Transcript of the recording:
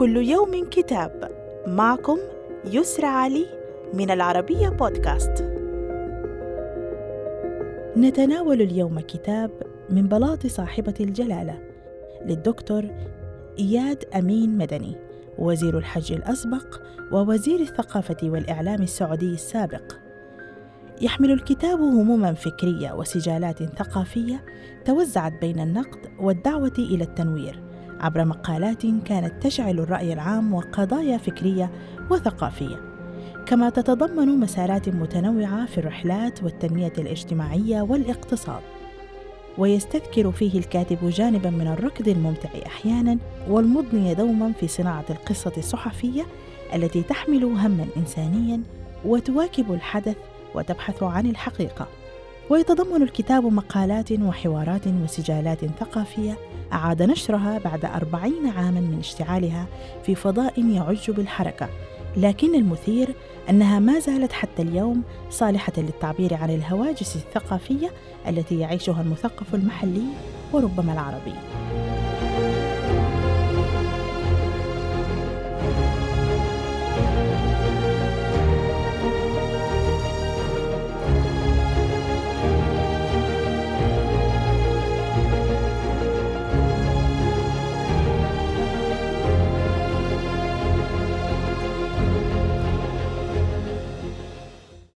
كل يوم كتاب. معكم يسرى علي من العربية بودكاست. نتناول اليوم كتاب من بلاط صاحبة الجلالة للدكتور إياد أمين مدني وزير الحج الأسبق ووزير الثقافة والإعلام السعودي السابق. يحمل الكتاب هموما فكرية وسجالات ثقافية توزعت بين النقد والدعوة إلى التنوير. عبر مقالات كانت تشعل الرأي العام وقضايا فكرية وثقافية. كما تتضمن مسارات متنوعة في الرحلات والتنمية الاجتماعية والاقتصاد. ويستذكر فيه الكاتب جانبا من الركض الممتع أحيانا والمضني دوما في صناعة القصة الصحفية التي تحمل هما انسانيا وتواكب الحدث وتبحث عن الحقيقة. ويتضمن الكتاب مقالات وحوارات وسجالات ثقافية أعاد نشرها بعد أربعين عاما من اشتعالها في فضاء يعج بالحركة. لكن المثير أنها ما زالت حتى اليوم صالحة للتعبير عن الهواجس الثقافية التي يعيشها المثقف المحلي وربما العربي.